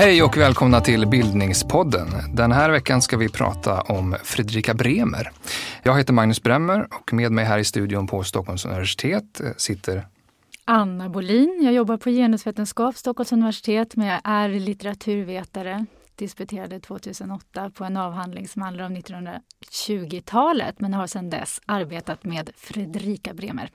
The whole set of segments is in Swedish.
Hej och välkomna till Bildningspodden. Den här veckan ska vi prata om Fredrika Bremer. Jag heter Magnus Bremmer och med mig här i studion på Stockholms universitet sitter Anna Bolin. Jag jobbar på genusvetenskap, Stockholms universitet, men jag är litteraturvetare. Disputerade 2008 på en avhandling som handlar om 1920-talet, men har sedan dess arbetat med Fredrika Bremer.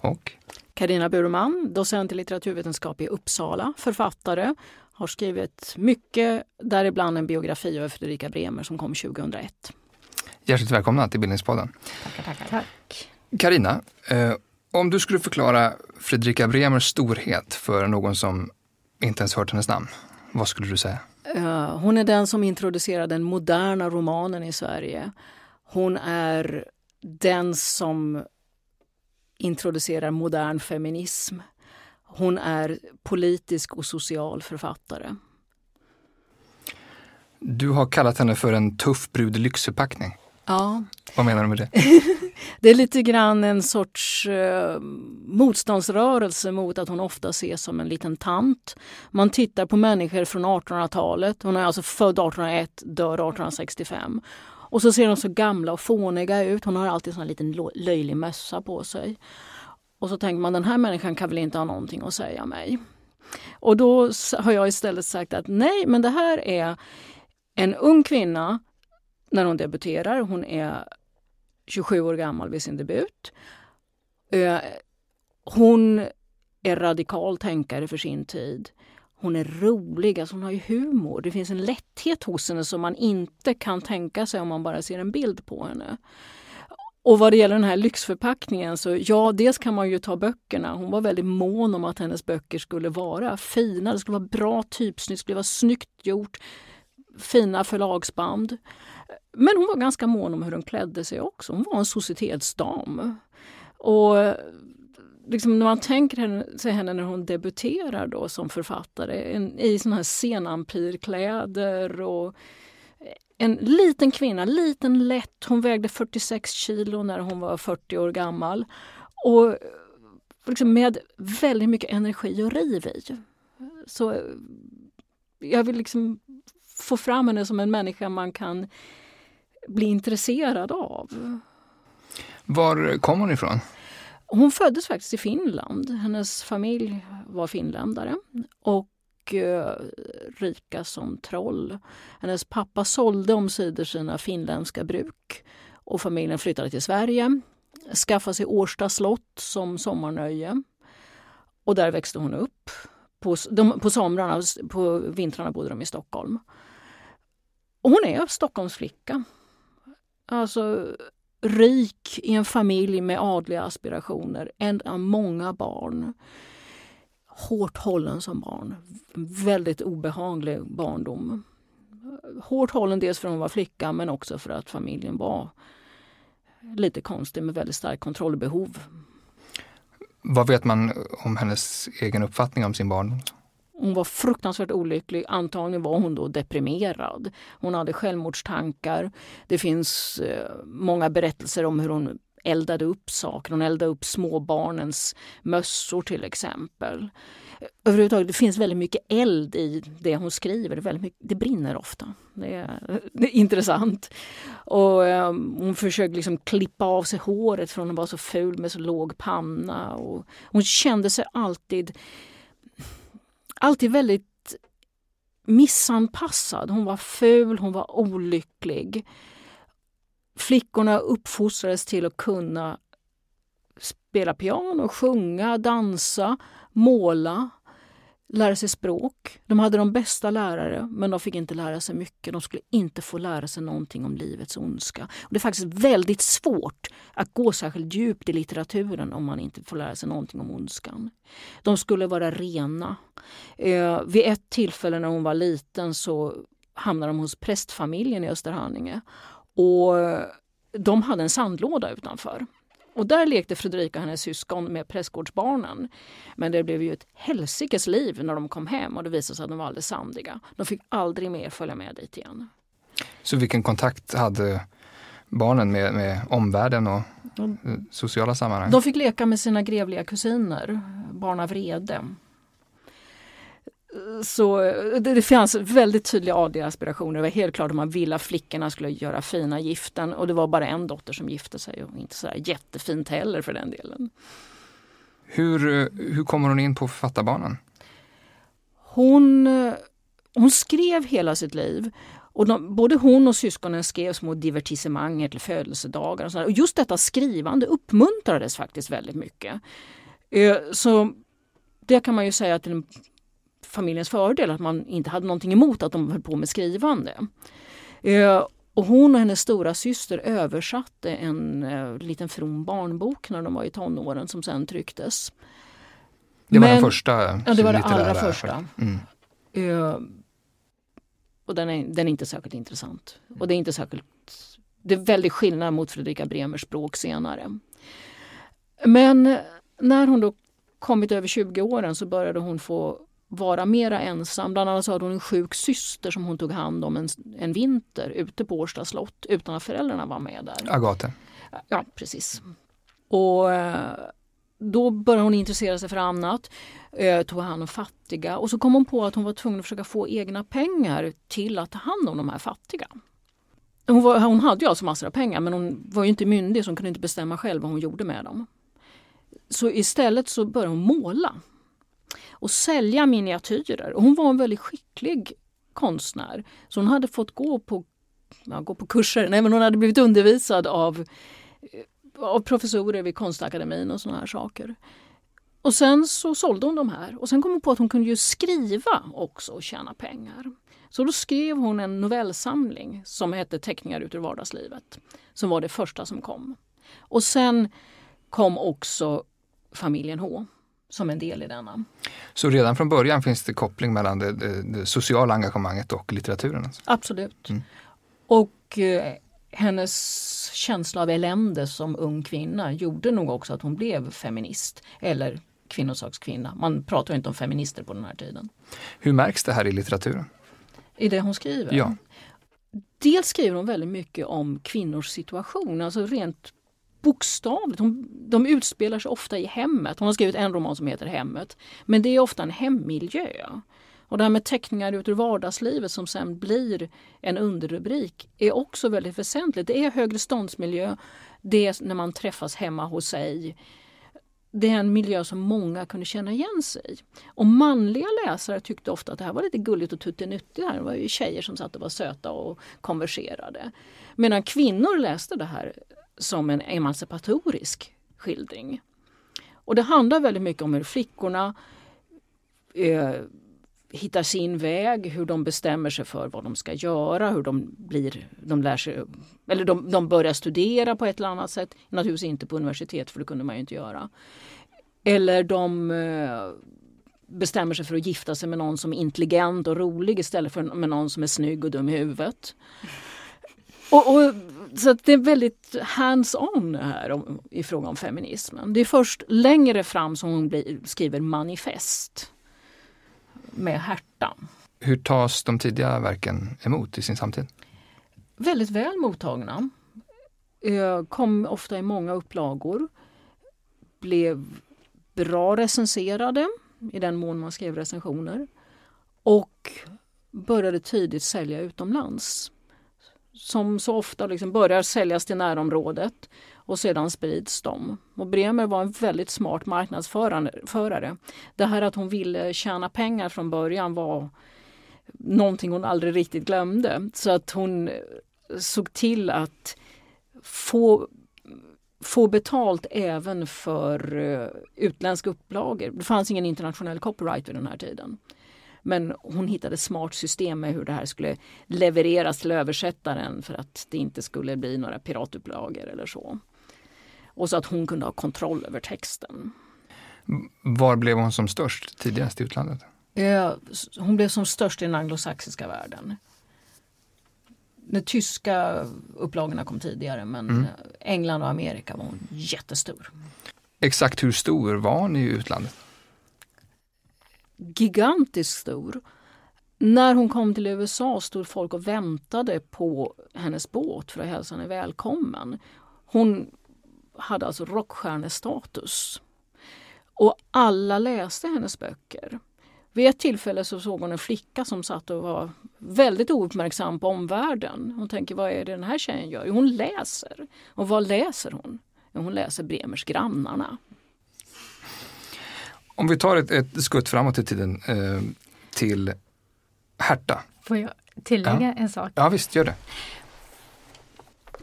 Och? Karina Burman, docent i litteraturvetenskap i Uppsala, författare, har skrivit mycket, däribland en biografi över Fredrika Bremer som kom 2001. Hjärtligt välkomna till Bildningspodden. Tackar, tackar. Tack. Karina, eh, om du skulle förklara Fredrika Bremers storhet för någon som inte ens hört hennes namn, vad skulle du säga? Uh, hon är den som introducerade den moderna romanen i Sverige. Hon är den som introducerar modern feminism. Hon är politisk och social författare. Du har kallat henne för en tuff brud i lyxförpackning. Ja. Vad menar du med det? det är lite grann en sorts eh, motståndsrörelse mot att hon ofta ses som en liten tant. Man tittar på människor från 1800-talet. Hon är alltså född 1801, dör 1865. Och så ser de så gamla och fåniga ut. Hon har alltid en liten löjlig mössa på sig. Och så tänker man den här människan kan väl inte ha någonting att säga mig. Och då har jag istället sagt att nej, men det här är en ung kvinna när hon debuterar. Hon är 27 år gammal vid sin debut. Hon är radikal tänkare för sin tid. Hon är rolig, alltså hon har ju humor. Det finns en lätthet hos henne som man inte kan tänka sig om man bara ser en bild på henne. Och vad det gäller den här lyxförpackningen så ja, dels kan man ju ta böckerna. Hon var väldigt mån om att hennes böcker skulle vara fina. Det skulle vara bra typsnitt, det skulle vara snyggt gjort, fina förlagsband. Men hon var ganska mån om hur hon klädde sig också. Hon var en societetsdam. Och liksom när man tänker sig henne när hon debuterar då som författare en, i såna här senampirkläder och en liten kvinna, liten lätt. Hon vägde 46 kilo när hon var 40 år gammal. Och liksom med väldigt mycket energi och riv i. Så jag vill liksom få fram henne som en människa man kan bli intresserad av. Var kom hon ifrån? Hon föddes faktiskt i Finland. Hennes familj var finländare. Och Eh, rika som troll. Hennes pappa sålde omsider sina finländska bruk och familjen flyttade till Sverige. Skaffade sig Årsta slott som sommarnöje. Och där växte hon upp. På, de, på somrarna, på vintrarna bodde de i Stockholm. Och hon är Stockholmsflicka. Alltså rik i en familj med adliga aspirationer, en av många barn hårt hållen som barn. Väldigt obehaglig barndom. Hårt hållen dels för att hon var flicka men också för att familjen var lite konstig med väldigt starkt kontrollbehov. Vad vet man om hennes egen uppfattning om sin barndom? Hon var fruktansvärt olycklig. Antagligen var hon då deprimerad. Hon hade självmordstankar. Det finns eh, många berättelser om hur hon eldade upp saker. Hon eldade upp småbarnens mössor till exempel. Överhuvudtaget, det finns väldigt mycket eld i det hon skriver. Det, väldigt mycket, det brinner ofta. Det är, det är intressant. Och, um, hon försökte liksom klippa av sig håret för hon var så ful med så låg panna. Och hon kände sig alltid, alltid väldigt missanpassad. Hon var ful, hon var olycklig. Flickorna uppfostrades till att kunna spela piano, sjunga, dansa, måla, lära sig språk. De hade de bästa lärare, men de fick inte lära sig mycket. De skulle inte få lära sig någonting om livets ondska. Och det är faktiskt väldigt svårt att gå särskilt djupt i litteraturen om man inte får lära sig någonting om ondskan. De skulle vara rena. Eh, vid ett tillfälle när hon var liten så hamnade de hos prästfamiljen i Österhaninge och de hade en sandlåda utanför. Och där lekte Fredrika och hennes syskon med prästgårdsbarnen. Men det blev ju ett helsikes liv när de kom hem och det visade sig att de var alldeles sandiga. De fick aldrig mer följa med dit igen. Så vilken kontakt hade barnen med, med omvärlden och de, sociala sammanhang? De fick leka med sina grevliga kusiner, barn av vrede. Så det, det fanns väldigt tydliga AD-aspirationer. Det var helt klart att man ville att flickorna skulle göra fina giften och det var bara en dotter som gifte sig och inte så jättefint heller för den delen. Hur, hur kommer hon in på författarbanan? Hon, hon skrev hela sitt liv. Och de, både hon och syskonen skrev små divertissemang till födelsedagar. Och, och just detta skrivande uppmuntrades faktiskt väldigt mycket. Eh, så det kan man ju säga till familjens fördel att man inte hade någonting emot att de höll på med skrivande. Eh, och hon och hennes stora syster översatte en uh, liten from barnbok när de var i tonåren som sen trycktes. Det var Men, den första? Ja, det var det allra första. Mm. Uh, och den är, den är inte särskilt intressant. Och det är inte särskilt... Det är väldigt skillnad mot Fredrika Bremers språk senare. Men när hon då kommit över 20 åren så började hon få vara mera ensam. Bland annat så hade hon en sjuk syster som hon tog hand om en, en vinter ute på Årsta slott utan att föräldrarna var med där. Agathe. Ja, precis. Och eh, då började hon intressera sig för annat, eh, tog hand om fattiga och så kom hon på att hon var tvungen att försöka få egna pengar till att ta hand om de här fattiga. Hon, var, hon hade ju alltså massor av pengar men hon var ju inte myndig så hon kunde inte bestämma själv vad hon gjorde med dem. Så istället så började hon måla och sälja miniatyrer. Och hon var en väldigt skicklig konstnär. Så hon hade fått gå på, ja, gå på kurser, nej men hon hade blivit undervisad av, eh, av professorer vid Konstakademin och såna här saker. Och sen så sålde hon de här och sen kom hon på att hon kunde ju skriva också och tjäna pengar. Så då skrev hon en novellsamling som hette Teckningar ut ur vardagslivet. Som var det första som kom. Och sen kom också Familjen H som en del i denna. Så redan från början finns det koppling mellan det, det, det sociala engagemanget och litteraturen? Alltså. Absolut. Mm. Och eh, hennes känsla av elände som ung kvinna gjorde nog också att hon blev feminist eller kvinnosakskvinna. Man pratar inte om feminister på den här tiden. Hur märks det här i litteraturen? I det hon skriver? Ja. Dels skriver hon väldigt mycket om kvinnors situation, alltså rent bokstavligt. Hon, de utspelar sig ofta i hemmet. Hon har skrivit en roman som heter Hemmet. Men det är ofta en hemmiljö. Och det här med teckningar ut ur vardagslivet som sen blir en underrubrik är också väldigt väsentligt. Det är högre ståndsmiljö, det är när man träffas hemma hos sig. Det är en miljö som många kunde känna igen sig i. Och manliga läsare tyckte ofta att det här var lite gulligt och tuttenuttigt. Det var ju tjejer som satt och var söta och konverserade. Medan kvinnor läste det här som en emancipatorisk skildring. Och det handlar väldigt mycket om hur flickorna eh, hittar sin väg, hur de bestämmer sig för vad de ska göra, hur de blir, de lär sig, eller de, de börjar studera på ett eller annat sätt. Naturligtvis inte på universitet för det kunde man ju inte göra. Eller de eh, bestämmer sig för att gifta sig med någon som är intelligent och rolig istället för med någon som är snygg och dum i huvudet. Och, och, så det är väldigt hands-on här om, i fråga om feminismen. Det är först längre fram som hon blir, skriver manifest med Herta. Hur tas de tidiga verken emot i sin samtid? Väldigt väl mottagna. Eh, kom ofta i många upplagor. Blev bra recenserade i den mån man skrev recensioner. Och började tidigt sälja utomlands som så ofta liksom börjar säljas till närområdet och sedan sprids de. Och Bremer var en väldigt smart marknadsförare. Det här att hon ville tjäna pengar från början var någonting hon aldrig riktigt glömde. Så att hon eh, såg till att få få betalt även för eh, utländska upplagor. Det fanns ingen internationell copyright vid den här tiden. Men hon hittade smart system med hur det här skulle levereras till översättaren för att det inte skulle bli några piratupplagor eller så. Och så att hon kunde ha kontroll över texten. Var blev hon som störst tidigast i utlandet? Hon blev som störst i den anglosaxiska världen. De tyska upplagorna kom tidigare men mm. England och Amerika var hon jättestor. Exakt hur stor var hon i utlandet? Gigantiskt stor. När hon kom till USA stod folk och väntade på hennes båt för att hälsa henne välkommen. Hon hade alltså rockstjärnestatus. Och alla läste hennes böcker. Vid ett tillfälle så såg hon en flicka som satt och var väldigt ouppmärksam på omvärlden. Hon tänker, vad är det den här tjejen gör? Jo, hon läser. Och vad läser hon? Jo, hon läser Bremers Grannarna. Om vi tar ett, ett skutt framåt i tiden eh, till Herta. Får jag tillägga ja. en sak? Ja, visst, gör det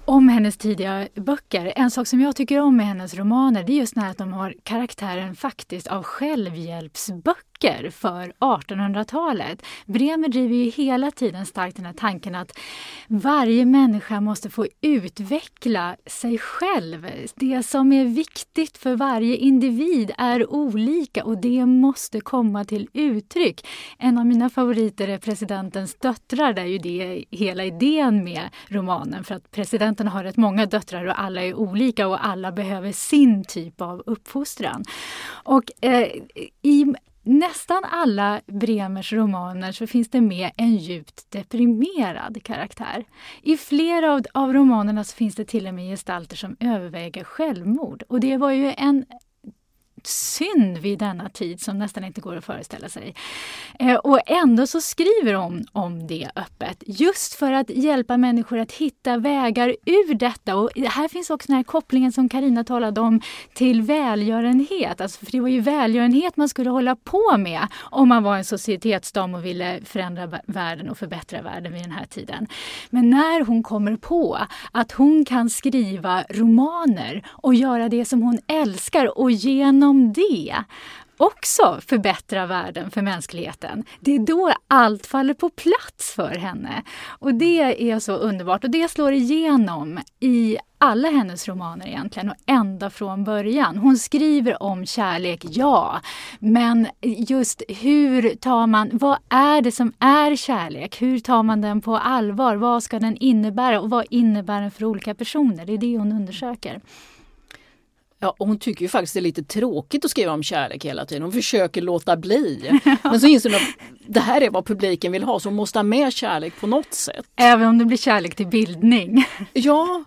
om hennes tidiga böcker. En sak som jag tycker om med hennes romaner det är just när att de har karaktären faktiskt av självhjälpsböcker för 1800-talet. Bremer driver ju hela tiden starkt den här tanken att varje människa måste få utveckla sig själv. Det som är viktigt för varje individ är olika och det måste komma till uttryck. En av mina favoriter är Presidentens döttrar, där ju det är hela idén med romanen för att presidenten har rätt många döttrar och alla är olika och alla behöver sin typ av uppfostran. Och eh, i nästan alla Bremers romaner så finns det med en djupt deprimerad karaktär. I flera av, av romanerna så finns det till och med gestalter som överväger självmord. Och det var ju en synd vid denna tid som nästan inte går att föreställa sig. Eh, och ändå så skriver hon om det öppet, just för att hjälpa människor att hitta vägar ur detta. Och här finns också den här kopplingen som Karina talade om till välgörenhet. Alltså, för det var ju välgörenhet man skulle hålla på med om man var en societetsdam och ville förändra världen och förbättra världen vid den här tiden. Men när hon kommer på att hon kan skriva romaner och göra det som hon älskar och genom genom det också förbättra världen för mänskligheten. Det är då allt faller på plats för henne. Och det är så underbart och det slår igenom i alla hennes romaner egentligen och ända från början. Hon skriver om kärlek, ja, men just hur tar man, vad är det som är kärlek? Hur tar man den på allvar? Vad ska den innebära och vad innebär den för olika personer? Det är det hon undersöker. Ja, hon tycker ju faktiskt det är lite tråkigt att skriva om kärlek hela tiden. Hon försöker låta bli. Men så inser hon att det här är vad publiken vill ha så hon måste ha med kärlek på något sätt. Även om det blir kärlek till bildning. Ja,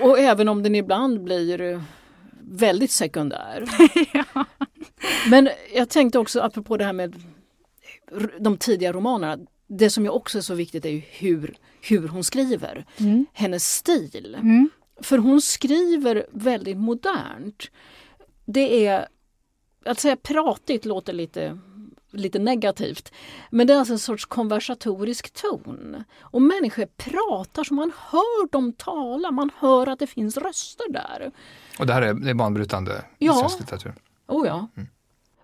och även om den ibland blir väldigt sekundär. ja. Men jag tänkte också apropå det här med de tidiga romanerna. Det som ju också är så viktigt är hur, hur hon skriver. Mm. Hennes stil. Mm. För hon skriver väldigt modernt. Det är, att säga pratigt låter lite lite negativt. Men det är alltså en sorts konversatorisk ton. Och människor pratar så man hör dem tala, man hör att det finns röster där. Och det här är, det är banbrytande ja. i svensk litteratur? Oh ja. Mm.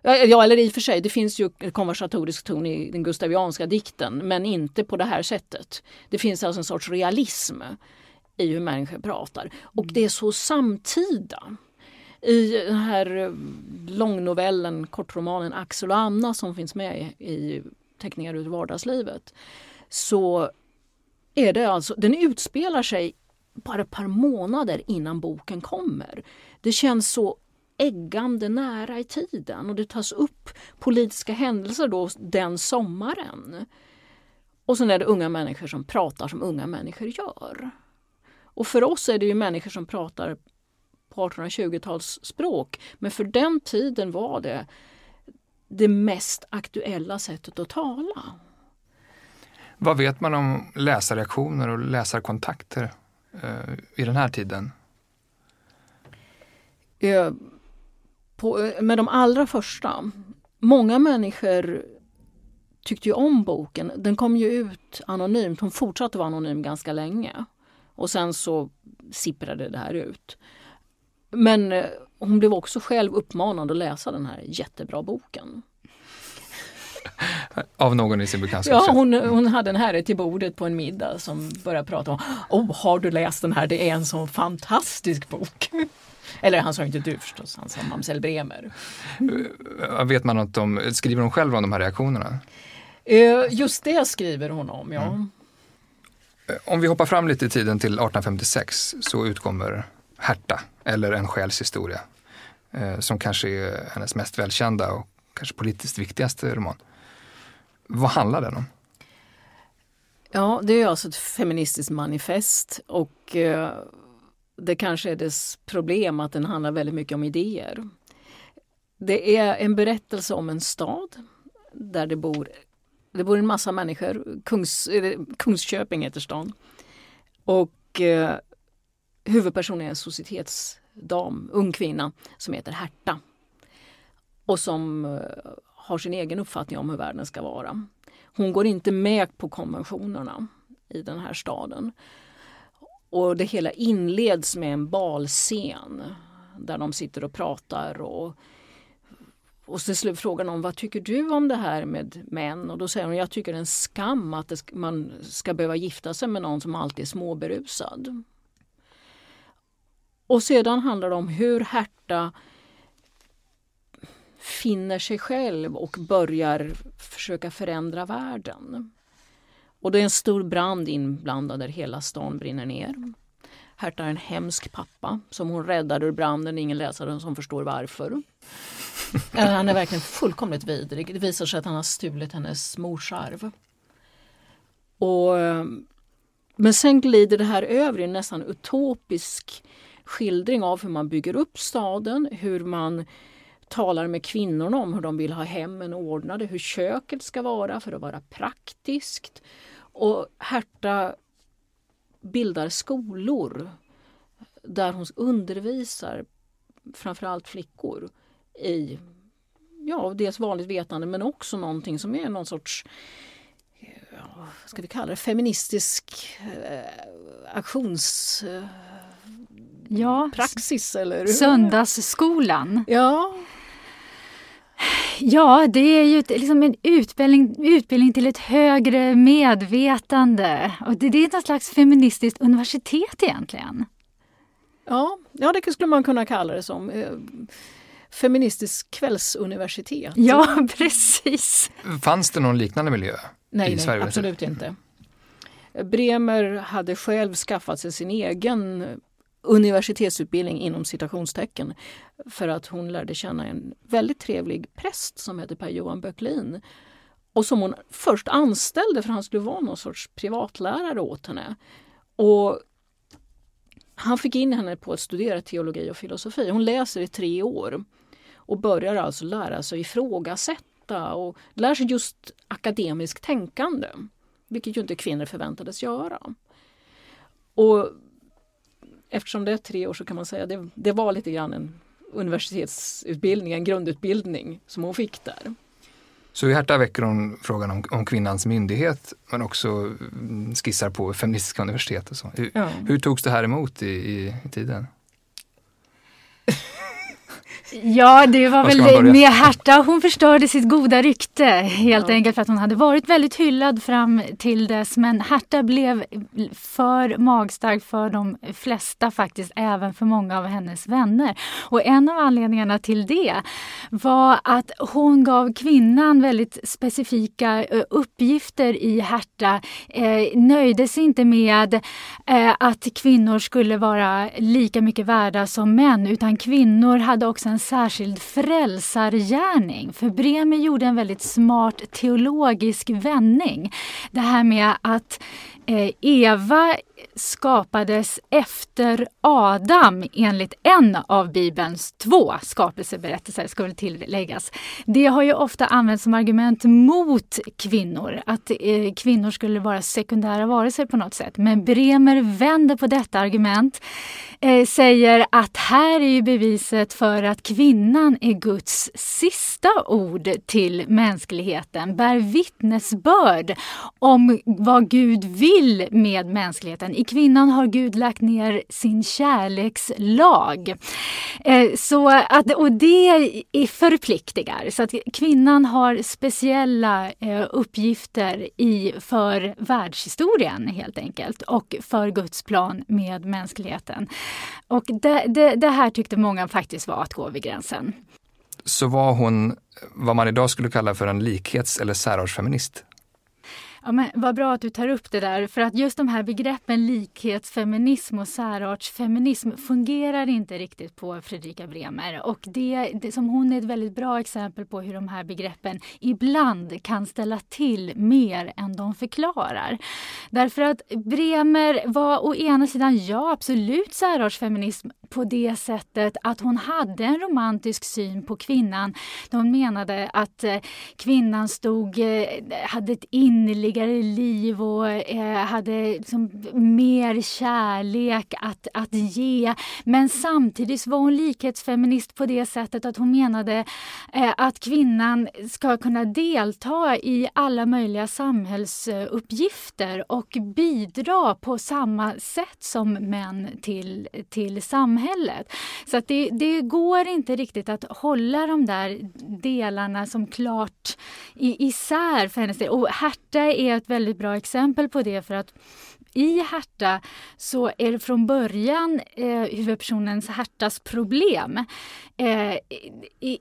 Ja, eller i och för sig, det finns ju konversatorisk ton i den gustavianska dikten, men inte på det här sättet. Det finns alltså en sorts realism i hur människor pratar. Och det är så samtida. I den här eh, långnovellen, kortromanen Axel och Anna som finns med i teckningar ur vardagslivet så är det alltså, den utspelar sig bara ett par månader innan boken kommer. Det känns så äggande nära i tiden och det tas upp politiska händelser då den sommaren. Och sen är det unga människor som pratar som unga människor gör. Och för oss är det ju människor som pratar på 1820-talsspråk. Men för den tiden var det det mest aktuella sättet att tala. Vad vet man om läsarreaktioner och läsarkontakter eh, i den här tiden? Eh, på, med de allra första, många människor tyckte ju om boken. Den kom ju ut anonymt, hon fortsatte vara anonym ganska länge. Och sen så sipprade det här ut. Men eh, hon blev också själv uppmanad att läsa den här jättebra boken. Av någon i sin bekantskap? Ja, hon, hon hade en herre till bordet på en middag som började prata om Oh, har du läst den här? Det är en så fantastisk bok. Eller han sa inte du förstås, han sa mamsell Bremer. Eh, vet man något om, skriver hon själv om de här reaktionerna? Eh, just det skriver hon om, ja. Mm. Eh, om vi hoppar fram lite i tiden till 1856 så utkommer Herta, eller En själs historia, eh, som kanske är hennes mest välkända och kanske politiskt viktigaste roman. Vad handlar den om? Ja, det är alltså ett feministiskt manifest och eh, det kanske är dess problem att den handlar väldigt mycket om idéer. Det är en berättelse om en stad där det bor, det bor en massa människor. Kungs, Kungsköping heter stan. Och eh, huvudpersonen är en societetsdam, ung kvinna som heter Herta. Och som eh, har sin egen uppfattning om hur världen ska vara. Hon går inte med på konventionerna i den här staden. Och det hela inleds med en balscen där de sitter och pratar och och till slut frågar någon vad tycker du om det här med män? Och då säger hon jag tycker det är en skam att det, man ska behöva gifta sig med någon som alltid är småberusad. Och sedan handlar det om hur Herta finner sig själv och börjar försöka förändra världen. Och det är en stor brand inblandad där hela stan brinner ner. Herta är en hemsk pappa som hon räddar ur branden, ingen läsare som förstår varför. Eh, han är verkligen fullkomligt vidrig. Det visar sig att han har stulit hennes morsarv. Och, ehm, men sen glider det här över i en nästan utopisk skildring av hur man bygger upp staden, hur man talar med kvinnorna om hur de vill ha hemmen ordnade, hur köket ska vara för att vara praktiskt. Och Herta bildar skolor där hon undervisar framförallt flickor i ja, dels vanligt vetande men också någonting som är någon sorts ja, ska vi kalla det, feministisk eh, aktions... Eh, ja, praxis eller? Söndagsskolan. Ja. Ja, det är ju liksom en utbildning, utbildning till ett högre medvetande. Och det, det är ett slags feministiskt universitet egentligen. Ja, ja, det skulle man kunna kalla det som. Feministiskt kvällsuniversitet. Ja, precis. Fanns det någon liknande miljö nej, i Sverige? Nej, absolut inte. Bremer hade själv skaffat sig sin egen universitetsutbildning inom citationstecken för att hon lärde känna en väldigt trevlig präst som hette Per-Johan Böcklin och som hon först anställde för han skulle vara någon sorts privatlärare åt henne. Och han fick in henne på att studera teologi och filosofi. Hon läser i tre år och börjar alltså lära sig ifrågasätta och lär sig just akademiskt tänkande, vilket ju inte kvinnor förväntades göra. Och eftersom det är tre år så kan man säga att det, det var lite grann en universitetsutbildning, en grundutbildning som hon fick där. Så i Herta väcker hon frågan om, om, kvinnans myndighet men också skissar på feministiska universitet och så. Hur, ja. hur togs det här emot i, i, i tiden? Ja, det var väl med Herta. Hon förstörde sitt goda rykte helt ja. enkelt för att hon hade varit väldigt hyllad fram till dess. Men Herta blev för magstark för de flesta faktiskt, även för många av hennes vänner. Och en av anledningarna till det var att hon gav kvinnan väldigt specifika uppgifter i Herta. Eh, nöjde sig inte med eh, att kvinnor skulle vara lika mycket värda som män utan kvinnor hade också en särskild frälsargärning. För Bremer gjorde en väldigt smart teologisk vändning. Det här med att eh, Eva skapades efter Adam enligt en av Bibelns två skapelseberättelser, ska väl tilläggas. Det har ju ofta använts som argument mot kvinnor, att eh, kvinnor skulle vara sekundära varelser på något sätt. Men Bremer vänder på detta argument, eh, säger att här är ju beviset för att kvinnan är Guds sista ord till mänskligheten, bär vittnesbörd om vad Gud vill med mänskligheten i kvinnan har Gud lagt ner sin kärlekslag. Eh, så att, och det förpliktigar. Så att kvinnan har speciella eh, uppgifter i, för världshistorien helt enkelt och för Guds plan med mänskligheten. Och det, det, det här tyckte många faktiskt var att gå över gränsen. Så var hon vad man idag skulle kalla för en likhets eller särartsfeminist? Ja, men vad bra att du tar upp det där, för att just de här begreppen likhetsfeminism och särartsfeminism fungerar inte riktigt på Fredrika Bremer. Och det, det, som hon är ett väldigt bra exempel på hur de här begreppen ibland kan ställa till mer än de förklarar. Därför att Bremer var å ena sidan, ja absolut särartsfeminism på det sättet att hon hade en romantisk syn på kvinnan. De menade att eh, kvinnan stod, eh, hade ett innerligare liv och eh, hade liksom mer kärlek att, att ge. Men samtidigt var hon likhetsfeminist på det sättet att hon menade att kvinnan ska kunna delta i alla möjliga samhällsuppgifter och bidra på samma sätt som män till, till samhället. Så att det, det går inte riktigt att hålla de där delarna som klart isär för hennes del. Och Herta är ett väldigt bra exempel på det för att i Herta så är det från början eh, huvudpersonens Hertas problem eh,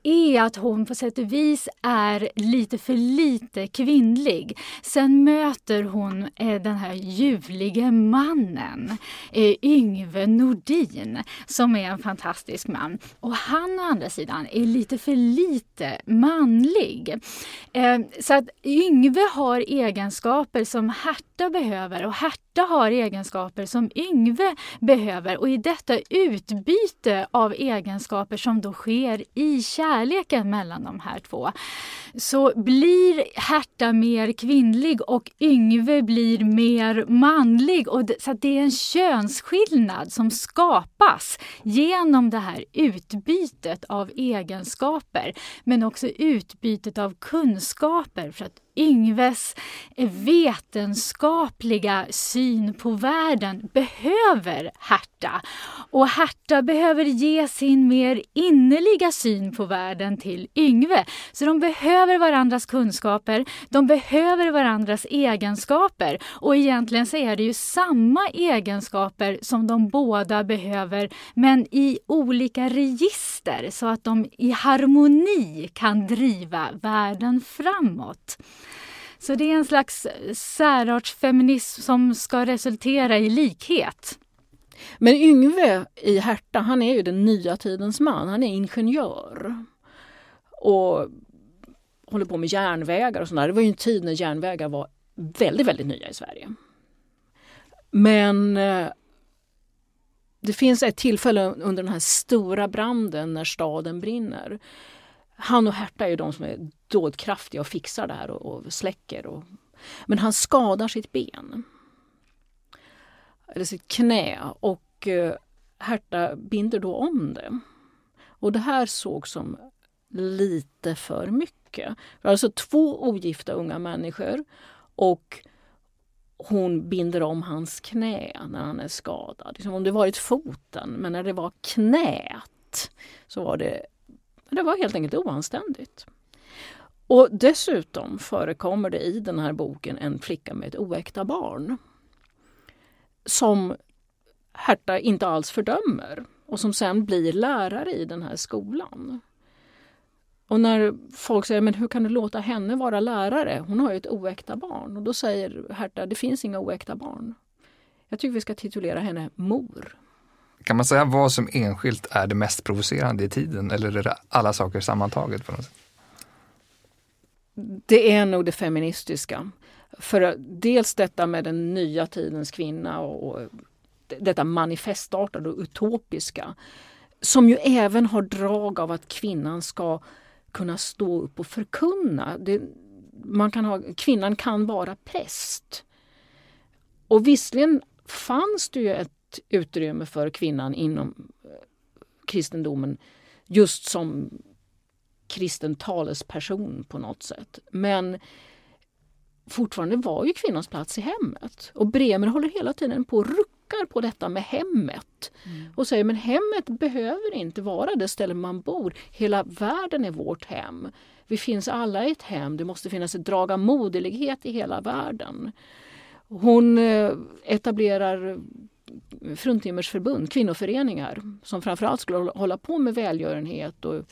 är att hon på sätt och vis är lite för lite kvinnlig. Sen möter hon eh, den här ljuvlige mannen, eh, Yngve Nordin, som är en fantastisk man. Och han å andra sidan är lite för lite manlig. Eh, så att Yngve har egenskaper som Herta behöver och Herta har egenskaper som Yngve behöver och i detta utbyte av egenskaper som då sker i kärleken mellan de här två så blir Herta mer kvinnlig och Yngve blir mer manlig. Och det, så det är en könsskillnad som skapas genom det här utbytet av egenskaper men också utbytet av kunskaper. För att Yngves vetenskapliga syn på världen behöver Herta. Och Herta behöver ge sin mer innerliga syn på världen till Yngve. Så de behöver varandras kunskaper, de behöver varandras egenskaper. Och egentligen så är det ju samma egenskaper som de båda behöver men i olika register så att de i harmoni kan driva världen framåt. Så det är en slags eh, särartsfeminism som ska resultera i likhet. Men Yngve i Herta, han är ju den nya tidens man. Han är ingenjör. Och håller på med järnvägar och sådär. Det var ju en tid när järnvägar var väldigt, väldigt nya i Sverige. Men eh, det finns ett tillfälle under den här stora branden när staden brinner han och Herta är de som är dådkraftiga och fixar det här och, och släcker. Och, men han skadar sitt ben. Eller sitt knä och eh, Herta binder då om det. Och det här såg som lite för mycket. Det var Alltså två ogifta unga människor och hon binder om hans knä när han är skadad. Liksom om det varit foten, men när det var knät så var det det var helt enkelt oanständigt. Och dessutom förekommer det i den här boken en flicka med ett oäkta barn. Som Herta inte alls fördömer och som sen blir lärare i den här skolan. Och när folk säger men hur kan du låta henne vara lärare? Hon har ju ett oäkta barn. Och då säger Herta det finns inga oäkta barn. Jag tycker vi ska titulera henne mor. Kan man säga vad som enskilt är det mest provocerande i tiden eller är det alla saker sammantaget? På något sätt? Det är nog det feministiska. För dels detta med den nya tidens kvinna och detta manifestartade och utopiska som ju även har drag av att kvinnan ska kunna stå upp och förkunna. Det, man kan ha, kvinnan kan vara präst. Och visserligen fanns det ju ett utrymme för kvinnan inom eh, kristendomen just som kristen talesperson på något sätt. Men fortfarande var ju kvinnans plats i hemmet. Och Bremer håller hela tiden på och ruckar på detta med hemmet. Mm. Och säger men hemmet behöver inte vara det ställe man bor. Hela världen är vårt hem. Vi finns alla i ett hem. Det måste finnas ett drag av moderlighet i hela världen. Hon eh, etablerar fruntimmersförbund, kvinnoföreningar som framförallt skulle hålla på med välgörenhet och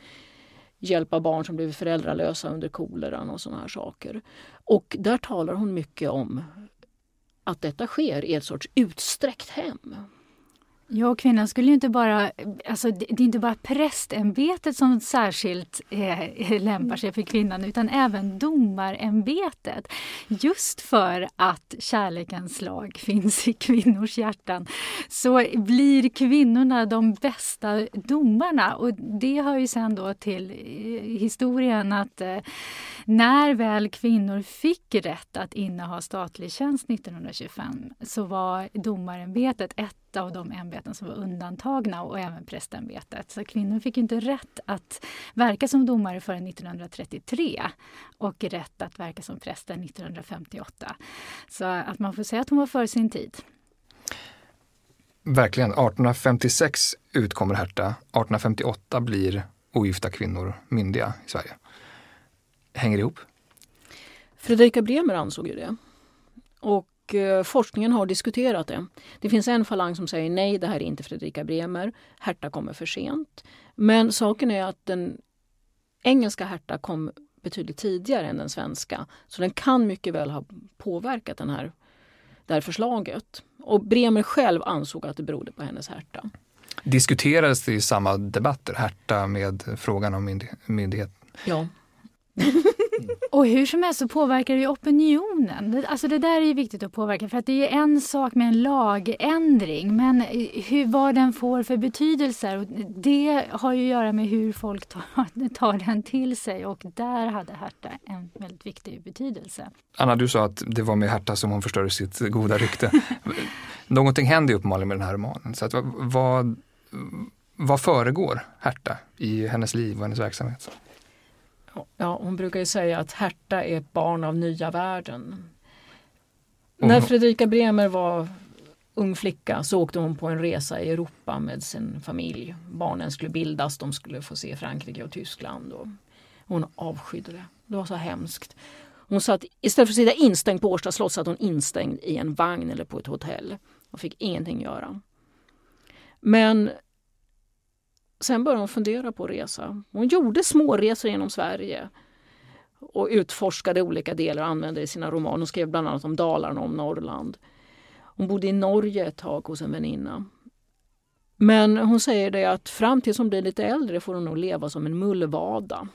hjälpa barn som blivit föräldralösa under koleran och sådana här saker. Och där talar hon mycket om att detta sker i ett sorts utsträckt hem. Ja, kvinnan skulle ju inte bara... Alltså, det är inte bara prästämbetet som särskilt eh, lämpar sig för kvinnan utan även domarämbetet. Just för att kärlekens lag finns i kvinnors hjärtan så blir kvinnorna de bästa domarna. Och det hör ju sen då till eh, historien att eh, när väl kvinnor fick rätt att inneha statlig tjänst 1925 så var domarämbetet ett av de ämbeten som var undantagna och även prästämbetet. Så kvinnor fick inte rätt att verka som domare förrän 1933 och rätt att verka som präster 1958. Så att man får säga att hon var före sin tid. Verkligen. 1856 utkommer Herta. 1858 blir ogifta kvinnor myndiga i Sverige. Hänger det ihop? Fredrika Bremer ansåg ju det. Och forskningen har diskuterat det. Det finns en falang som säger nej, det här är inte Fredrika Bremer. Herta kommer för sent. Men saken är att den engelska Herta kom betydligt tidigare än den svenska. Så den kan mycket väl ha påverkat den här, det här förslaget. Och Bremer själv ansåg att det berodde på hennes Herta. Diskuterades det i samma debatter, Herta med frågan om myndighet? Ja. Och hur som helst så påverkar det ju opinionen. Alltså det där är ju viktigt att påverka för att det är en sak med en lagändring men hur, vad den får för betydelser det har ju att göra med hur folk tar, tar den till sig och där hade Herta en väldigt viktig betydelse. Anna, du sa att det var med Herta som hon förstörde sitt goda rykte. Någonting händer ju uppenbarligen med den här romanen. Så att, vad, vad föregår Herta i hennes liv och hennes verksamhet? Ja, hon brukar ju säga att Herta är ett barn av nya världen. Mm. När Fredrika Bremer var ung flicka så åkte hon på en resa i Europa med sin familj. Barnen skulle bildas, de skulle få se Frankrike och Tyskland. Och hon avskydde det. Det var så hemskt. Hon satt, istället för att sitta instängd på Årsta slott satt hon instängd i en vagn eller på ett hotell och fick ingenting göra. Men Sen började hon fundera på att resa. Hon gjorde småresor genom Sverige och utforskade olika delar och använde i sina romaner. Hon skrev bland annat om Dalarna och om Norrland. Hon bodde i Norge ett tag hos en väninna. Men hon säger det att fram tills hon blir lite äldre får hon nog leva som en mullvada.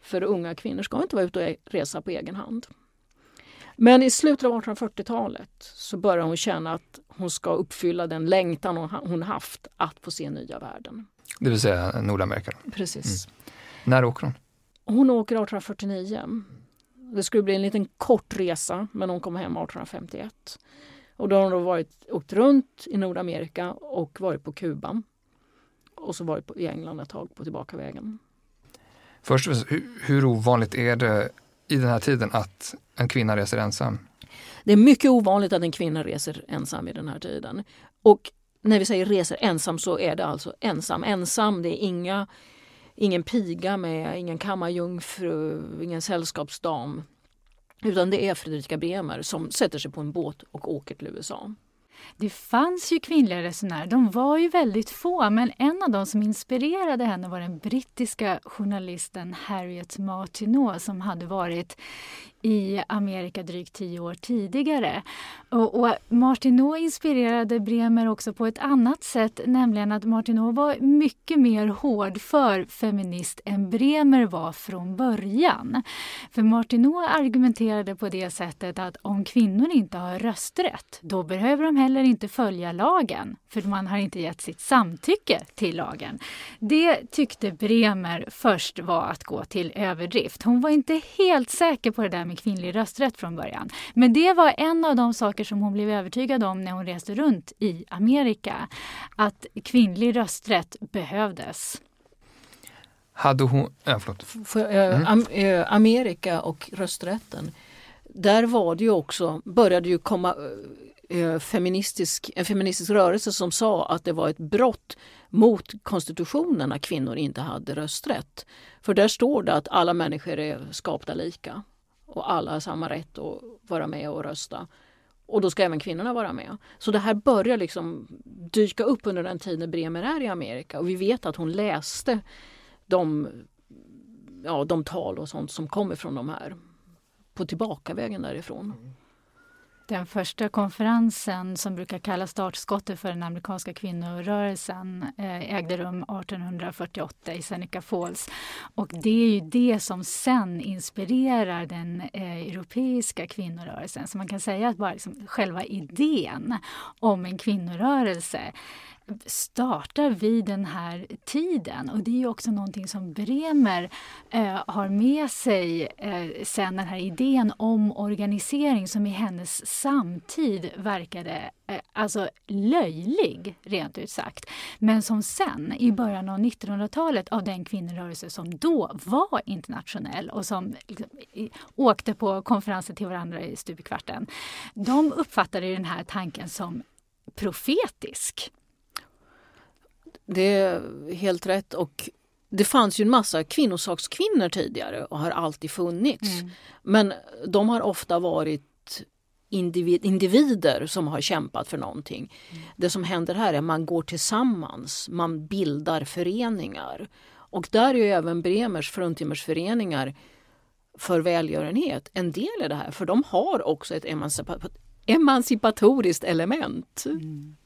För unga kvinnor ska inte vara ute och resa på egen hand. Men i slutet av 1840-talet så börjar hon känna att hon ska uppfylla den längtan hon haft att få se nya världen. Det vill säga Nordamerika? Precis. Mm. När åker hon? Hon åker 1849. Det skulle bli en liten kort resa men hon kom hem 1851. Och då har hon då varit, åkt runt i Nordamerika och varit på Kuba. Och så varit på, i England ett tag på tillbakavägen. Först hur, hur ovanligt är det i den här tiden att en kvinna reser ensam? Det är mycket ovanligt att en kvinna reser ensam i den här tiden. Och när vi säger reser ensam så är det alltså ensam. Ensam, det är inga, ingen piga med, ingen kammarjungfru, ingen sällskapsdam. Utan det är Fredrika Bremer som sätter sig på en båt och åker till USA. Det fanns ju kvinnliga resenärer, de var ju väldigt få men en av de som inspirerade henne var den brittiska journalisten Harriet Martineau som hade varit i Amerika drygt tio år tidigare. Och, och Martineau inspirerade Bremer också på ett annat sätt, nämligen att Martineau var mycket mer hårdför feminist än Bremer var från början. För Martineau argumenterade på det sättet att om kvinnor inte har rösträtt, då behöver de heller inte följa lagen, för man har inte gett sitt samtycke till lagen. Det tyckte Bremer först var att gå till överdrift. Hon var inte helt säker på det där med med kvinnlig rösträtt från början. Men det var en av de saker som hon blev övertygad om när hon reste runt i Amerika. Att kvinnlig rösträtt behövdes. Hade hon... Ja, förlåt. För, äh, am, äh, Amerika och rösträtten. Där var det ju också, började ju komma äh, feministisk, en feministisk rörelse som sa att det var ett brott mot konstitutionen när kvinnor inte hade rösträtt. För där står det att alla människor är skapta lika och alla har samma rätt att vara med och rösta. Och då ska även kvinnorna vara med. Så det här börjar liksom dyka upp under den tiden Bremer är i Amerika och vi vet att hon läste de, ja, de tal och sånt som kommer från de här på tillbakavägen därifrån. Mm. Den första konferensen som brukar kallas startskottet för den amerikanska kvinnorörelsen eh, ägde rum 1848 i Seneca Falls. Och det är ju det som sen inspirerar den eh, europeiska kvinnorörelsen. Så man kan säga att bara liksom själva idén om en kvinnorörelse startar vid den här tiden. Och det är också någonting som Bremer eh, har med sig eh, sen den här idén om organisering som i hennes samtid verkade eh, alltså löjlig, rent ut sagt. Men som sen, i början av 1900-talet, av den kvinnorörelse som då var internationell och som liksom, åkte på konferenser till varandra i stupkvarten. De uppfattade den här tanken som profetisk. Det är helt rätt. Och det fanns ju en massa kvinnosakskvinnor tidigare och har alltid funnits. Mm. Men de har ofta varit individ, individer som har kämpat för någonting. Mm. Det som händer här är att man går tillsammans, man bildar föreningar. Och där är ju även Bremers fruntimmersföreningar för välgörenhet en del i det här, för de har också ett emancipatoriskt element. Mm.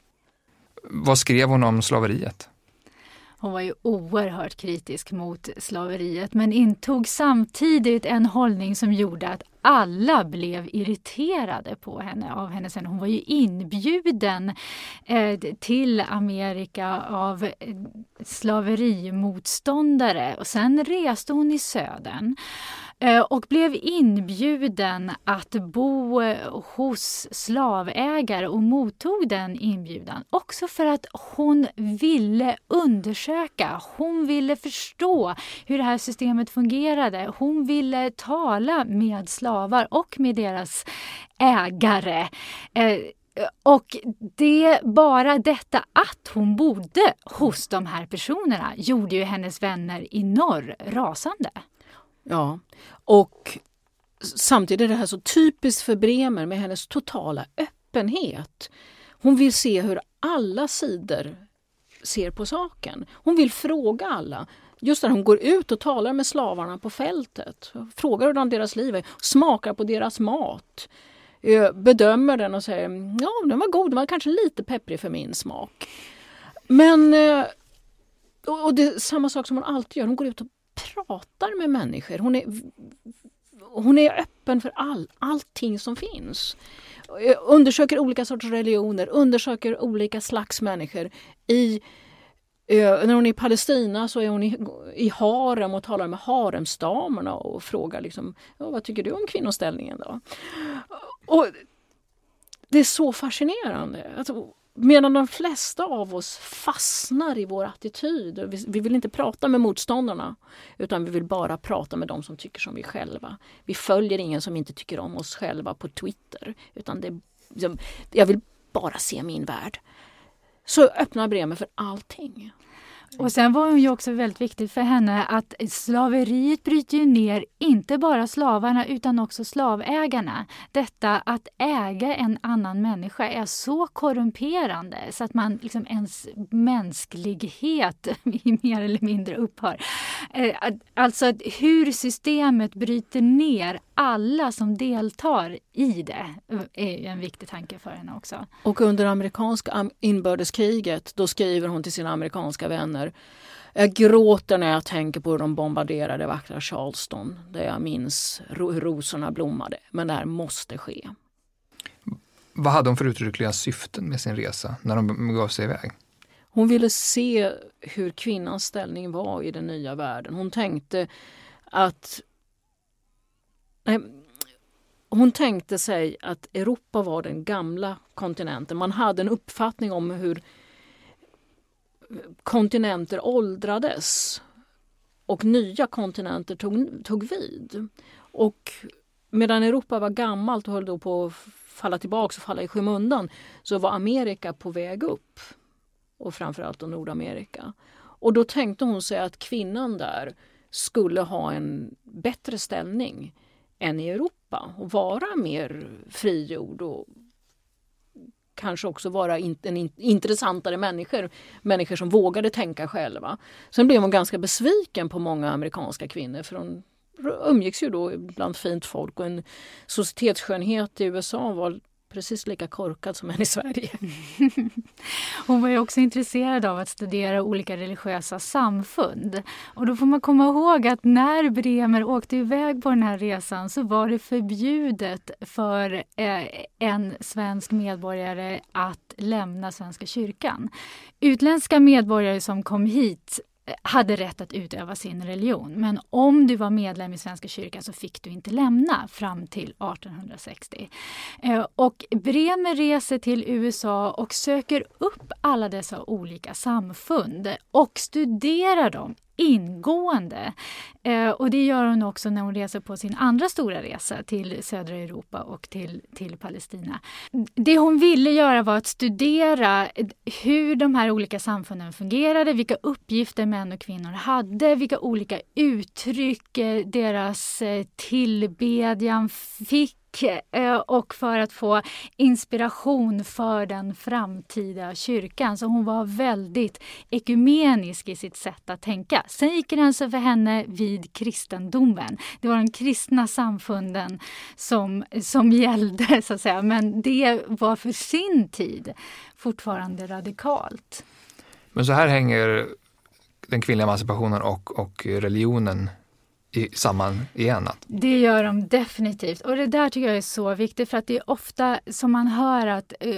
Vad skrev hon om slaveriet? Hon var ju oerhört kritisk mot slaveriet men intog samtidigt en hållning som gjorde att alla blev irriterade på henne av henne. Hon var ju inbjuden eh, till Amerika av eh, slaverimotståndare och sen reste hon i södern. Eh, och blev inbjuden att bo eh, hos slavägare och mottog den inbjudan. Också för att hon ville undersöka, hon ville förstå hur det här systemet fungerade. Hon ville tala med slavar och med deras ägare. Eh, och det, bara detta att hon bodde hos de här personerna gjorde ju hennes vänner i norr rasande. Ja, och samtidigt är det här så typiskt för Bremer med hennes totala öppenhet. Hon vill se hur alla sidor ser på saken. Hon vill fråga alla. Just när hon går ut och talar med slavarna på fältet, frågar hur deras liv är, smakar på deras mat, eh, bedömer den och säger ja den var god, den var kanske lite pepprig för min smak. Men eh, och det är samma sak som hon alltid gör, hon går ut och pratar med människor. Hon är, hon är öppen för all, allting som finns. Eh, undersöker olika sorters religioner, undersöker olika slags människor. I, eh, när hon är i Palestina så är hon i, i harem och talar med haremsdamerna och frågar liksom, vad tycker du om kvinnoställningen då? Och det är så fascinerande. Alltså, Medan de flesta av oss fastnar i vår attityd. Vi, vi vill inte prata med motståndarna utan vi vill bara prata med de som tycker som vi själva. Vi följer ingen som inte tycker om oss själva på Twitter. Utan det, jag vill bara se min värld. Så öppnar Bremer för allting. Och sen var hon ju också väldigt viktigt för henne att slaveriet bryter ju ner inte bara slavarna utan också slavägarna. Detta att äga en annan människa är så korrumperande så att man liksom ens mänsklighet mer eller mindre upphör. Eh, alltså hur systemet bryter ner alla som deltar i det eh, är en viktig tanke för henne också. Och under amerikanska inbördeskriget då skriver hon till sina amerikanska vänner jag gråter när jag tänker på hur de bombarderade vackra Charleston där jag minns hur rosorna blommade. Men det här måste ske. Vad hade hon för uttryckliga syften med sin resa när de gav sig iväg? Hon ville se hur kvinnans ställning var i den nya världen. Hon tänkte att hon tänkte sig att Europa var den gamla kontinenten. Man hade en uppfattning om hur kontinenter åldrades och nya kontinenter tog, tog vid. Och medan Europa var gammalt och höll då på att falla tillbaka och falla i skymundan så var Amerika på väg upp. Och framförallt då Nordamerika. Och då tänkte hon sig att kvinnan där skulle ha en bättre ställning än i Europa och vara mer frigjord och kanske också vara in, en intressantare människor. Människor som vågade tänka själva. Sen blev hon ganska besviken på många amerikanska kvinnor för hon umgicks ju då bland fint folk och en societetsskönhet i USA var precis lika korkad som en i Sverige. Hon var ju också intresserad av att studera olika religiösa samfund. Och då får man komma ihåg att när Bremer åkte iväg på den här resan så var det förbjudet för eh, en svensk medborgare att lämna Svenska kyrkan. Utländska medborgare som kom hit hade rätt att utöva sin religion. Men om du var medlem i Svenska kyrkan så fick du inte lämna fram till 1860. Eh, och Bremer reser till USA och söker upp alla dessa olika samfund och studerar dem ingående. Eh, och det gör hon också när hon reser på sin andra stora resa till södra Europa och till, till Palestina. Det hon ville göra var att studera hur de här olika samfunden fungerade, vilka uppgifter män och kvinnor hade, vilka olika uttryck eh, deras eh, tillbedjan fick Eh, och för att få inspiration för den framtida kyrkan. Så hon var väldigt ekumenisk i sitt sätt att tänka. Sen gick gränsen alltså för henne vid kristendomen. Det var de kristna samfunden som, som gällde, så att säga. Men det var för sin tid fortfarande radikalt. Men så här hänger den kvinnliga emancipationen och, och religionen i, samman igen? Att... Det gör de definitivt. Och det där tycker jag är så viktigt för att det är ofta som man hör att uh,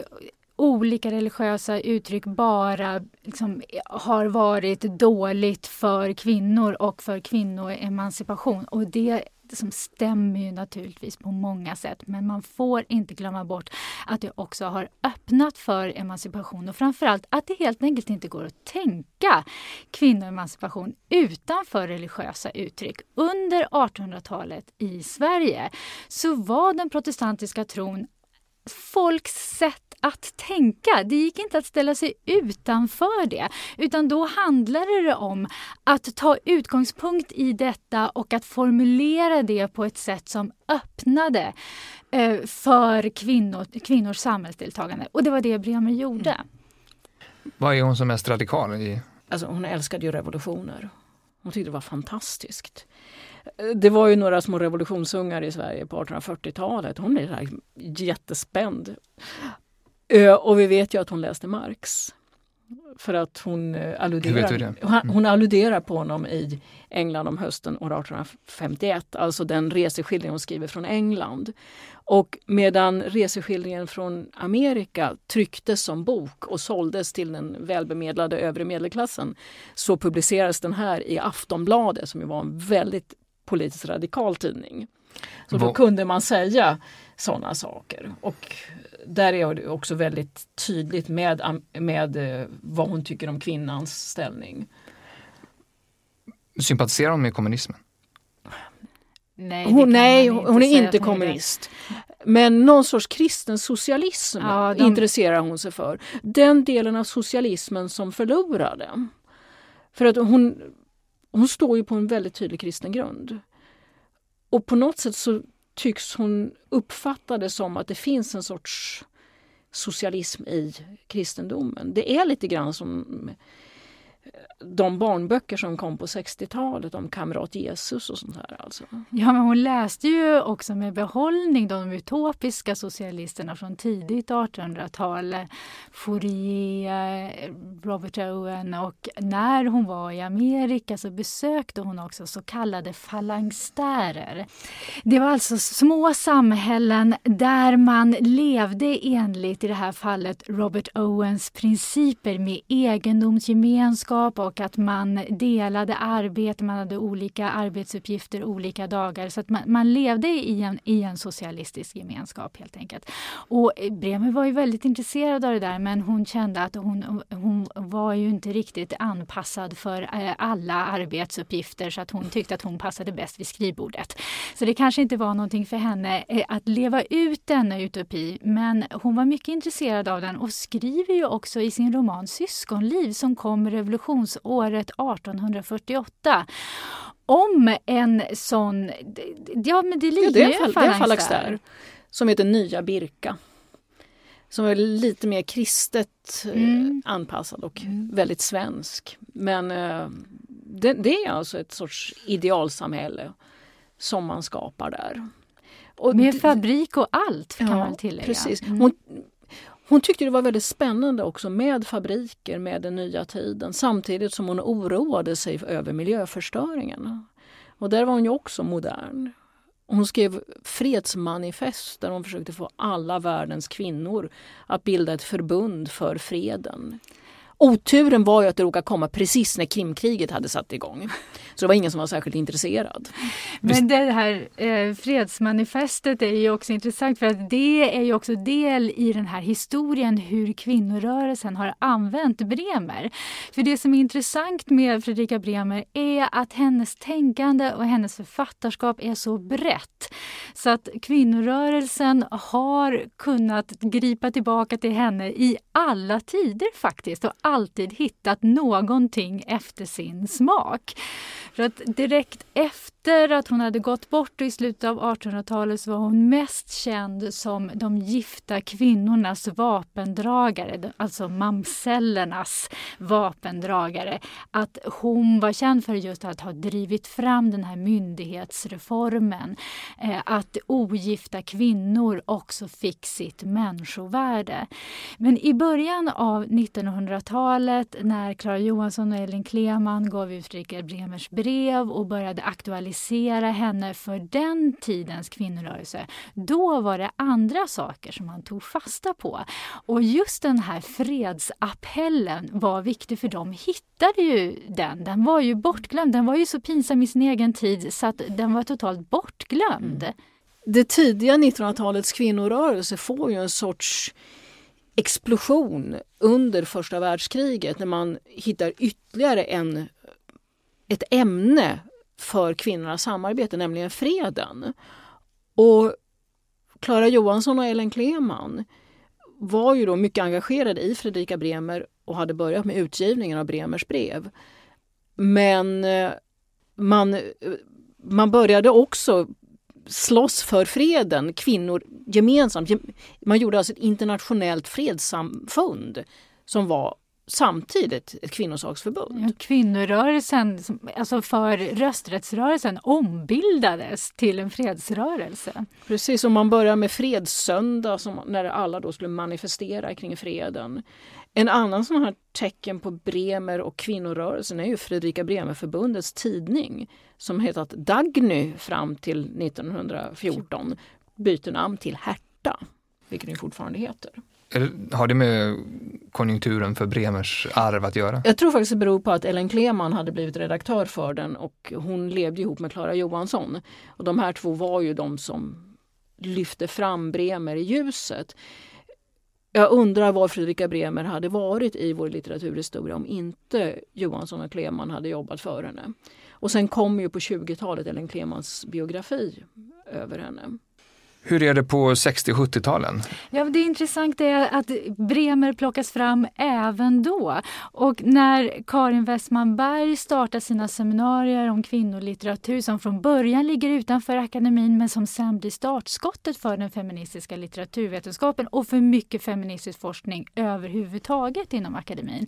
olika religiösa uttryck bara liksom, har varit dåligt för kvinnor och för kvinnoemancipation. Och det som stämmer ju naturligtvis på många sätt men man får inte glömma bort att det också har öppnat för emancipation och framförallt att det helt enkelt inte går att tänka kvinnoemancipation utanför religiösa uttryck. Under 1800-talet i Sverige så var den protestantiska tron folks sätt att tänka. Det gick inte att ställa sig utanför det, utan då handlade det om att ta utgångspunkt i detta och att formulera det på ett sätt som öppnade eh, för kvinnor, kvinnors samhällsdeltagande. Och det var det Bremer gjorde. Mm. Vad är hon som mest radikal i? Alltså, hon älskade ju revolutioner. Hon tyckte det var fantastiskt. Det var ju några små revolutionsungar i Sverige på 1840-talet. Hon blev jättespänd och vi vet ju att hon läste Marx. För att hon eh, alluderar, mm. hon alluderar på honom i England om hösten år 1851, alltså den reseskildring hon skriver från England. Och medan reseskildringen från Amerika trycktes som bok och såldes till den välbemedlade övre medelklassen så publicerades den här i Aftonbladet som var en väldigt politiskt radikal tidning. Så då kunde man säga sådana saker. Och där är det också väldigt tydligt med, med eh, vad hon tycker om kvinnans ställning. Sympatiserar hon med kommunismen? Nej, hon, nej, hon är inte kommunist. Men någon sorts kristen socialism ja, de... intresserar hon sig för. Den delen av socialismen som förlorade. För att hon, hon står ju på en väldigt tydlig kristen grund. Och på något sätt så tycks hon uppfatta det som att det finns en sorts socialism i kristendomen. Det är lite grann som de barnböcker som kom på 60-talet om kamrat Jesus och sånt här. Alltså. Ja, men hon läste ju också med behållning de utopiska socialisterna från tidigt 1800-tal. Fourier, Robert Owen och när hon var i Amerika så besökte hon också så kallade falangstärer. Det var alltså små samhällen där man levde enligt, i det här fallet, Robert Owens principer med egendomsgemenskap och att man delade arbete, man hade olika arbetsuppgifter olika dagar. Så att man, man levde i en, i en socialistisk gemenskap helt enkelt. Och Bremer var ju väldigt intresserad av det där men hon kände att hon, hon var ju inte riktigt anpassad för eh, alla arbetsuppgifter så att hon tyckte att hon passade bäst vid skrivbordet. Så det kanske inte var någonting för henne eh, att leva ut denna utopi men hon var mycket intresserad av den och skriver ju också i sin roman Syskonliv som kom revolutionärt året 1848 om en sån... Ja, men det liknar ja, ju en falanx där. Som heter Nya Birka. Som är lite mer kristet eh, mm. anpassad och mm. väldigt svensk. Men eh, det, det, är alltså ett sorts idealsamhälle som man skapar där. Och Med fabrik och allt kan ja, man tillägga. Precis. Mm. Hon, hon tyckte det var väldigt spännande också med fabriker, med den nya tiden samtidigt som hon oroade sig över miljöförstöringen. Och där var hon ju också modern. Hon skrev fredsmanifest där hon försökte få alla världens kvinnor att bilda ett förbund för freden. Oturen var ju att det råkade komma precis när Krimkriget hade satt igång. Så det var ingen som var särskilt intresserad. Men det här eh, fredsmanifestet är ju också intressant för att det är ju också del i den här historien hur kvinnorörelsen har använt Bremer. För det som är intressant med Fredrika Bremer är att hennes tänkande och hennes författarskap är så brett. Så att kvinnorörelsen har kunnat gripa tillbaka till henne i alla tider faktiskt och alltid hittat någonting efter sin smak. För att direkt efter att hon hade gått bort i slutet av 1800-talet så var hon mest känd som de gifta kvinnornas vapendragare, alltså mamsellernas vapendragare. Att hon var känd för just att ha drivit fram den här myndighetsreformen. Eh, att ogifta kvinnor också fick sitt människovärde. Men i början av 1900-talet när Clara Johansson och Elin Kleman gav ut Richard Bremers brev och började aktualisera henne för den tidens kvinnorörelse, då var det andra saker som man tog fasta på. Och just den här fredsappellen var viktig för de hittade ju den. Den var ju bortglömd. Den var ju så pinsam i sin egen tid så att den var totalt bortglömd. Mm. Det tidiga 1900-talets kvinnorörelse får ju en sorts explosion under första världskriget när man hittar ytterligare en ett ämne för kvinnornas samarbete, nämligen freden. Och Klara Johansson och Ellen Kleman var ju då mycket engagerade i Fredrika Bremer och hade börjat med utgivningen av Bremers brev. Men eh, man, eh, man började också slåss för freden, kvinnor gemensamt. Man gjorde alltså ett internationellt fredssamfund som var samtidigt ett kvinnosaksförbund. Ja, kvinnorörelsen, alltså för rösträttsrörelsen, ombildades till en fredsrörelse. Precis, och man börjar med fredssöndag som, när alla då skulle manifestera kring freden. En annan sån här tecken på Bremer och kvinnorörelsen är ju Fredrika Bremer-förbundets tidning som hetat Dagny fram till 1914 byter namn till Herta, vilket den fortfarande heter. Har det med konjunkturen för Bremers arv att göra? Jag tror faktiskt det beror på att Ellen Kleman hade blivit redaktör för den och hon levde ihop med Klara Johansson. Och de här två var ju de som lyfte fram Bremer i ljuset. Jag undrar var Fredrika Bremer hade varit i vår litteraturhistoria om inte Johansson och Kleman hade jobbat för henne. Och sen kom ju på 20-talet Ellen Klemans biografi över henne. Hur är det på 60 och 70-talen? Ja, det intressanta är att Bremer plockas fram även då. Och när Karin Westman Berg startar sina seminarier om kvinnolitteratur som från början ligger utanför akademin men som sen blir startskottet för den feministiska litteraturvetenskapen och för mycket feministisk forskning överhuvudtaget inom akademin.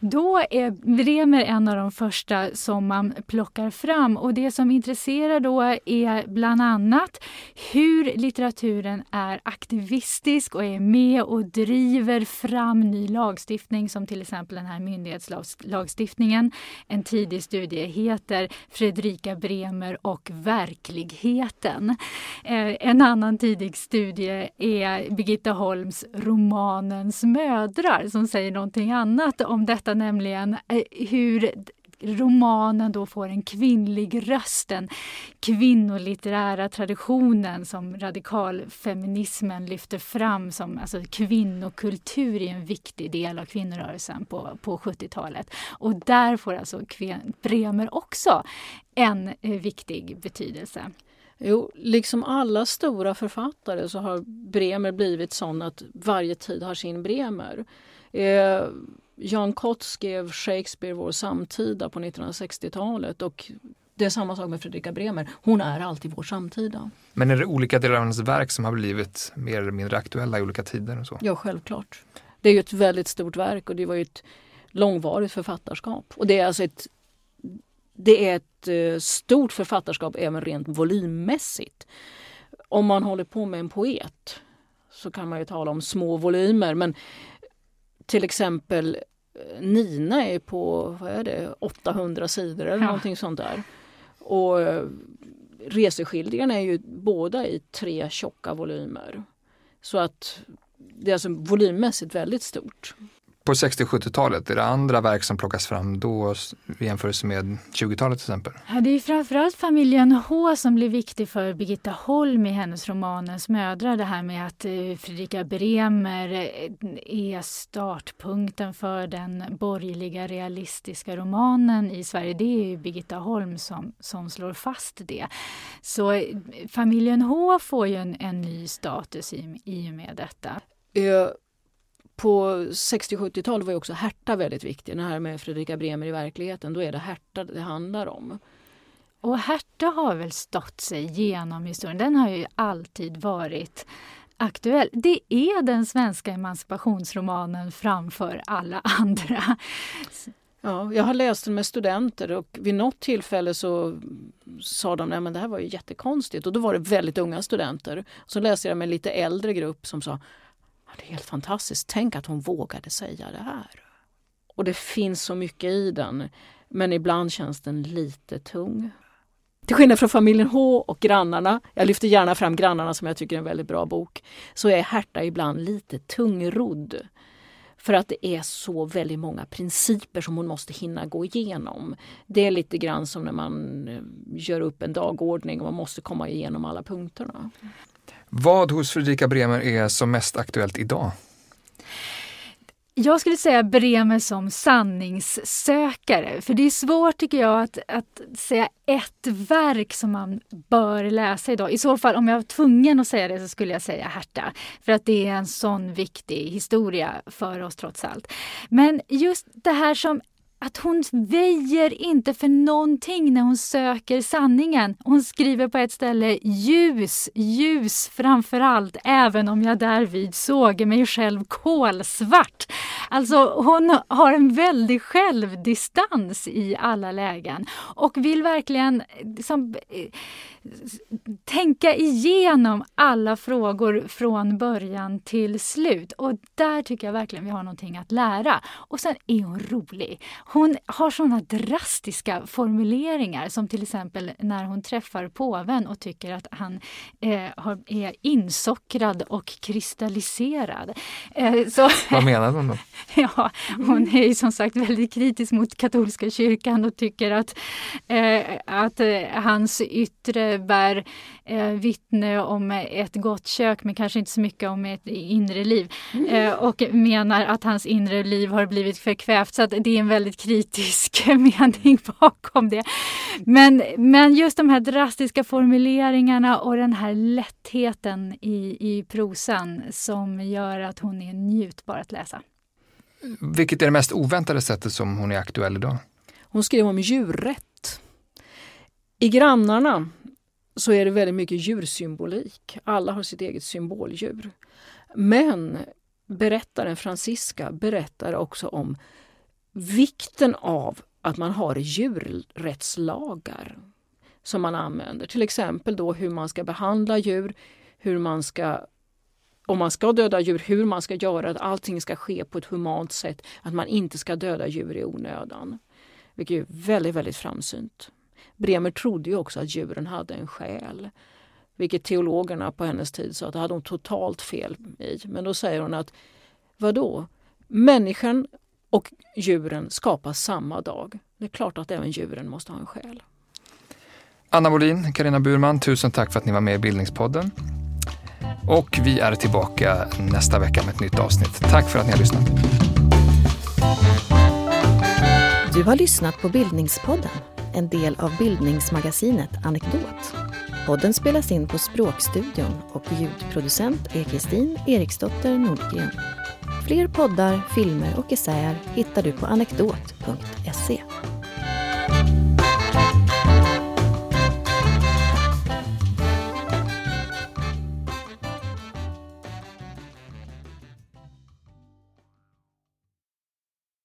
Då är Bremer en av de första som man plockar fram och det som intresserar då är bland annat hur litteraturen är aktivistisk och är med och driver fram ny lagstiftning som till exempel den här myndighetslagstiftningen. En tidig studie heter Fredrika Bremer och verkligheten. Eh, en annan tidig studie är Birgitta Holms Romanens mödrar som säger någonting annat om detta, nämligen eh, hur romanen då får en kvinnlig röst, den kvinnolitterära traditionen som radikalfeminismen lyfter fram som alltså kvinnokultur är en viktig del av kvinnorörelsen på, på 70-talet. Och där får alltså Bremer också en eh, viktig betydelse. Jo, liksom alla stora författare så har Bremer blivit sån att varje tid har sin Bremer. Eh, Jan Kott skrev Shakespeare, vår samtida, på 1960-talet och det är samma sak med Fredrika Bremer. Hon är alltid vår samtida. Men är det olika delar av hennes verk som har blivit mer eller mindre aktuella i olika tider? Och så? Ja, självklart. Det är ju ett väldigt stort verk och det var ju ett långvarigt författarskap. Och det är alltså ett det är ett eh, stort författarskap även rent volymmässigt. om man håller på med en poet så kan man ju tala om små volymer men till exempel eh, Nina är på vad är det, 800 sidor eller ja. någonting sånt där. Och eh, reseskildringarna är ju båda i tre tjocka volymer. Så att det är alltså volymmässigt väldigt stort på 60 och 70-talet? Är det andra verk som plockas fram då i jämförelse med 20-talet till exempel? Ja, det är framförallt familjen H som blir viktig för Birgitta Holm i hennes romanens mödrar. Det här med att eh, Fredrika Bremer eh, är startpunkten för den borgerliga realistiska romanen i Sverige. Det är ju Birgitta Holm som, som slår fast det. Så eh, familjen H får ju en, en ny status i, i och med detta på 60-70-talet var ju också Herta väldigt viktig. Det här med Fredrika Bremer i verkligheten, då är det Herta det handlar om. Och Herta har väl stått sig genom historien. Den har ju alltid varit aktuell. Det är den svenska emancipationsromanen framför alla andra. Ja, jag har läst den med studenter och vid något tillfälle så sa de att det här var ju jättekonstigt och då var det väldigt unga studenter. Så läste jag med en lite äldre grupp som sa det är helt fantastiskt. Tänk att hon vågade säga det här. Och det finns så mycket i den, men ibland känns den lite tung. Till skillnad från familjen H och grannarna, jag lyfter gärna fram grannarna som jag tycker är en väldigt bra bok, så är Herta ibland lite tungrodd. För att det är så väldigt många principer som hon måste hinna gå igenom. Det är lite grann som när man eh, gör upp en dagordning och man måste komma igenom alla punkterna. Vad hos Fredrika Bremer är som mest aktuellt idag? Jag skulle säga Bremer som sanningssökare. För det är svårt tycker jag att, att säga ett verk som man bör läsa idag. I så fall om jag var tvungen att säga det så skulle jag säga Herta. För att det är en sån viktig historia för oss trots allt. Men just det här som att hon väjer inte för någonting när hon söker sanningen. Hon skriver på ett ställe ljus, ljus framför allt, även om jag därvid såg mig själv kolsvart. Alltså hon har en väldig självdistans i alla lägen och vill verkligen liksom, tänka igenom alla frågor från början till slut. Och där tycker jag verkligen vi har någonting att lära. Och sen är hon rolig. Hon har såna drastiska formuleringar som till exempel när hon träffar påven och tycker att han eh, är insockrad och kristalliserad. Eh, så, Vad menar hon då? ja, hon är som sagt väldigt kritisk mot katolska kyrkan och tycker att, eh, att eh, hans yttre bär eh, vittne om ett gott kök men kanske inte så mycket om ett inre liv. Eh, och menar att hans inre liv har blivit förkvävt. Så det är en väldigt kritisk mening bakom det. Men, men just de här drastiska formuleringarna och den här lättheten i, i prosan som gör att hon är njutbar att läsa. Vilket är det mest oväntade sättet som hon är aktuell idag? Hon skrev om djurrätt. I Grannarna så är det väldigt mycket djursymbolik. Alla har sitt eget symboldjur. Men berättaren Francisca, berättar också om vikten av att man har djurrättslagar som man använder. Till exempel då hur man ska behandla djur, hur man ska om man ska döda djur, hur man ska göra det. Allting ska ske på ett humant sätt. Att man inte ska döda djur i onödan. Vilket är väldigt, väldigt framsynt. Bremer trodde ju också att djuren hade en själ. Vilket teologerna på hennes tid sa att det hade hon totalt fel i. Men då säger hon att vadå? Människan och djuren skapas samma dag. Det är klart att även djuren måste ha en själ. Anna Molin, Karina Burman, tusen tack för att ni var med i Bildningspodden. Och vi är tillbaka nästa vecka med ett nytt avsnitt. Tack för att ni har lyssnat. Du har lyssnat på Bildningspodden, en del av bildningsmagasinet Anekdot. Podden spelas in på Språkstudion och ljudproducent är Kristin Eriksdotter Nordgren. Fler poddar, filmer och essäer hittar du på anekdot.se.